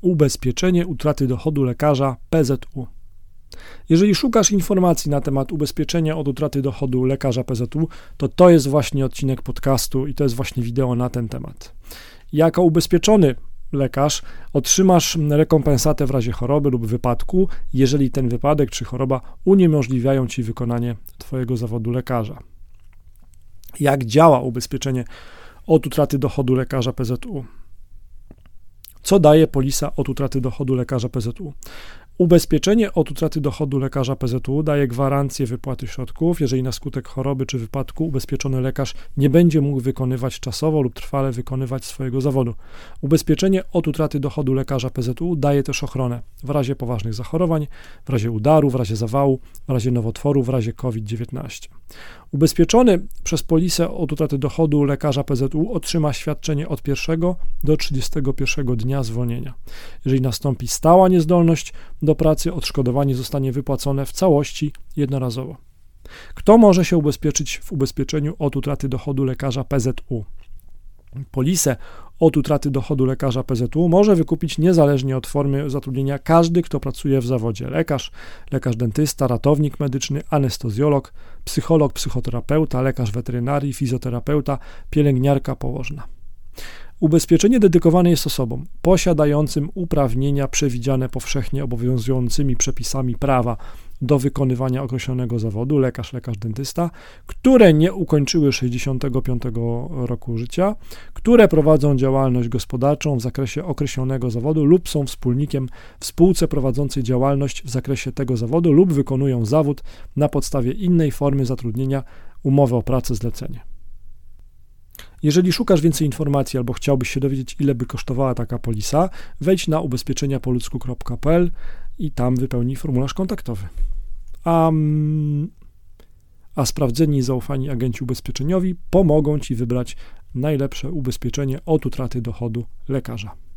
ubezpieczenie utraty dochodu lekarza PZU. Jeżeli szukasz informacji na temat ubezpieczenia od utraty dochodu lekarza PZU, to to jest właśnie odcinek podcastu i to jest właśnie wideo na ten temat. Jako ubezpieczony lekarz otrzymasz rekompensatę w razie choroby lub wypadku, jeżeli ten wypadek czy choroba uniemożliwiają ci wykonanie Twojego zawodu lekarza. Jak działa ubezpieczenie od utraty dochodu lekarza PZU? Co daje polisa od utraty dochodu lekarza PZU? Ubezpieczenie od utraty dochodu lekarza PZU daje gwarancję wypłaty środków, jeżeli na skutek choroby czy wypadku ubezpieczony lekarz nie będzie mógł wykonywać czasowo lub trwale wykonywać swojego zawodu. Ubezpieczenie od utraty dochodu lekarza PZU daje też ochronę w razie poważnych zachorowań, w razie udaru, w razie zawału, w razie nowotworu, w razie COVID-19. Ubezpieczony przez polisę od utraty dochodu lekarza PZU otrzyma świadczenie od pierwszego do 31 dnia zwolnienia. Jeżeli nastąpi stała niezdolność do pracy, odszkodowanie zostanie wypłacone w całości jednorazowo. Kto może się ubezpieczyć w ubezpieczeniu od utraty dochodu lekarza PZU? Polisę od utraty dochodu lekarza PZU może wykupić niezależnie od formy zatrudnienia każdy, kto pracuje w zawodzie lekarz, lekarz dentysta, ratownik medyczny, anestezjolog, psycholog, psychoterapeuta, lekarz weterynarii, fizjoterapeuta, pielęgniarka, położna. Ubezpieczenie dedykowane jest osobom posiadającym uprawnienia przewidziane powszechnie obowiązującymi przepisami prawa do wykonywania określonego zawodu, lekarz, lekarz dentysta, które nie ukończyły 65 roku życia, które prowadzą działalność gospodarczą w zakresie określonego zawodu lub są wspólnikiem w spółce prowadzącej działalność w zakresie tego zawodu lub wykonują zawód na podstawie innej formy zatrudnienia umowy o pracę zlecenie. Jeżeli szukasz więcej informacji albo chciałbyś się dowiedzieć, ile by kosztowała taka polisa, wejdź na ubezpieczeniapoludzku.pl i tam wypełnij formularz kontaktowy. A, a sprawdzeni i zaufani agenci ubezpieczeniowi pomogą Ci wybrać najlepsze ubezpieczenie od utraty dochodu lekarza.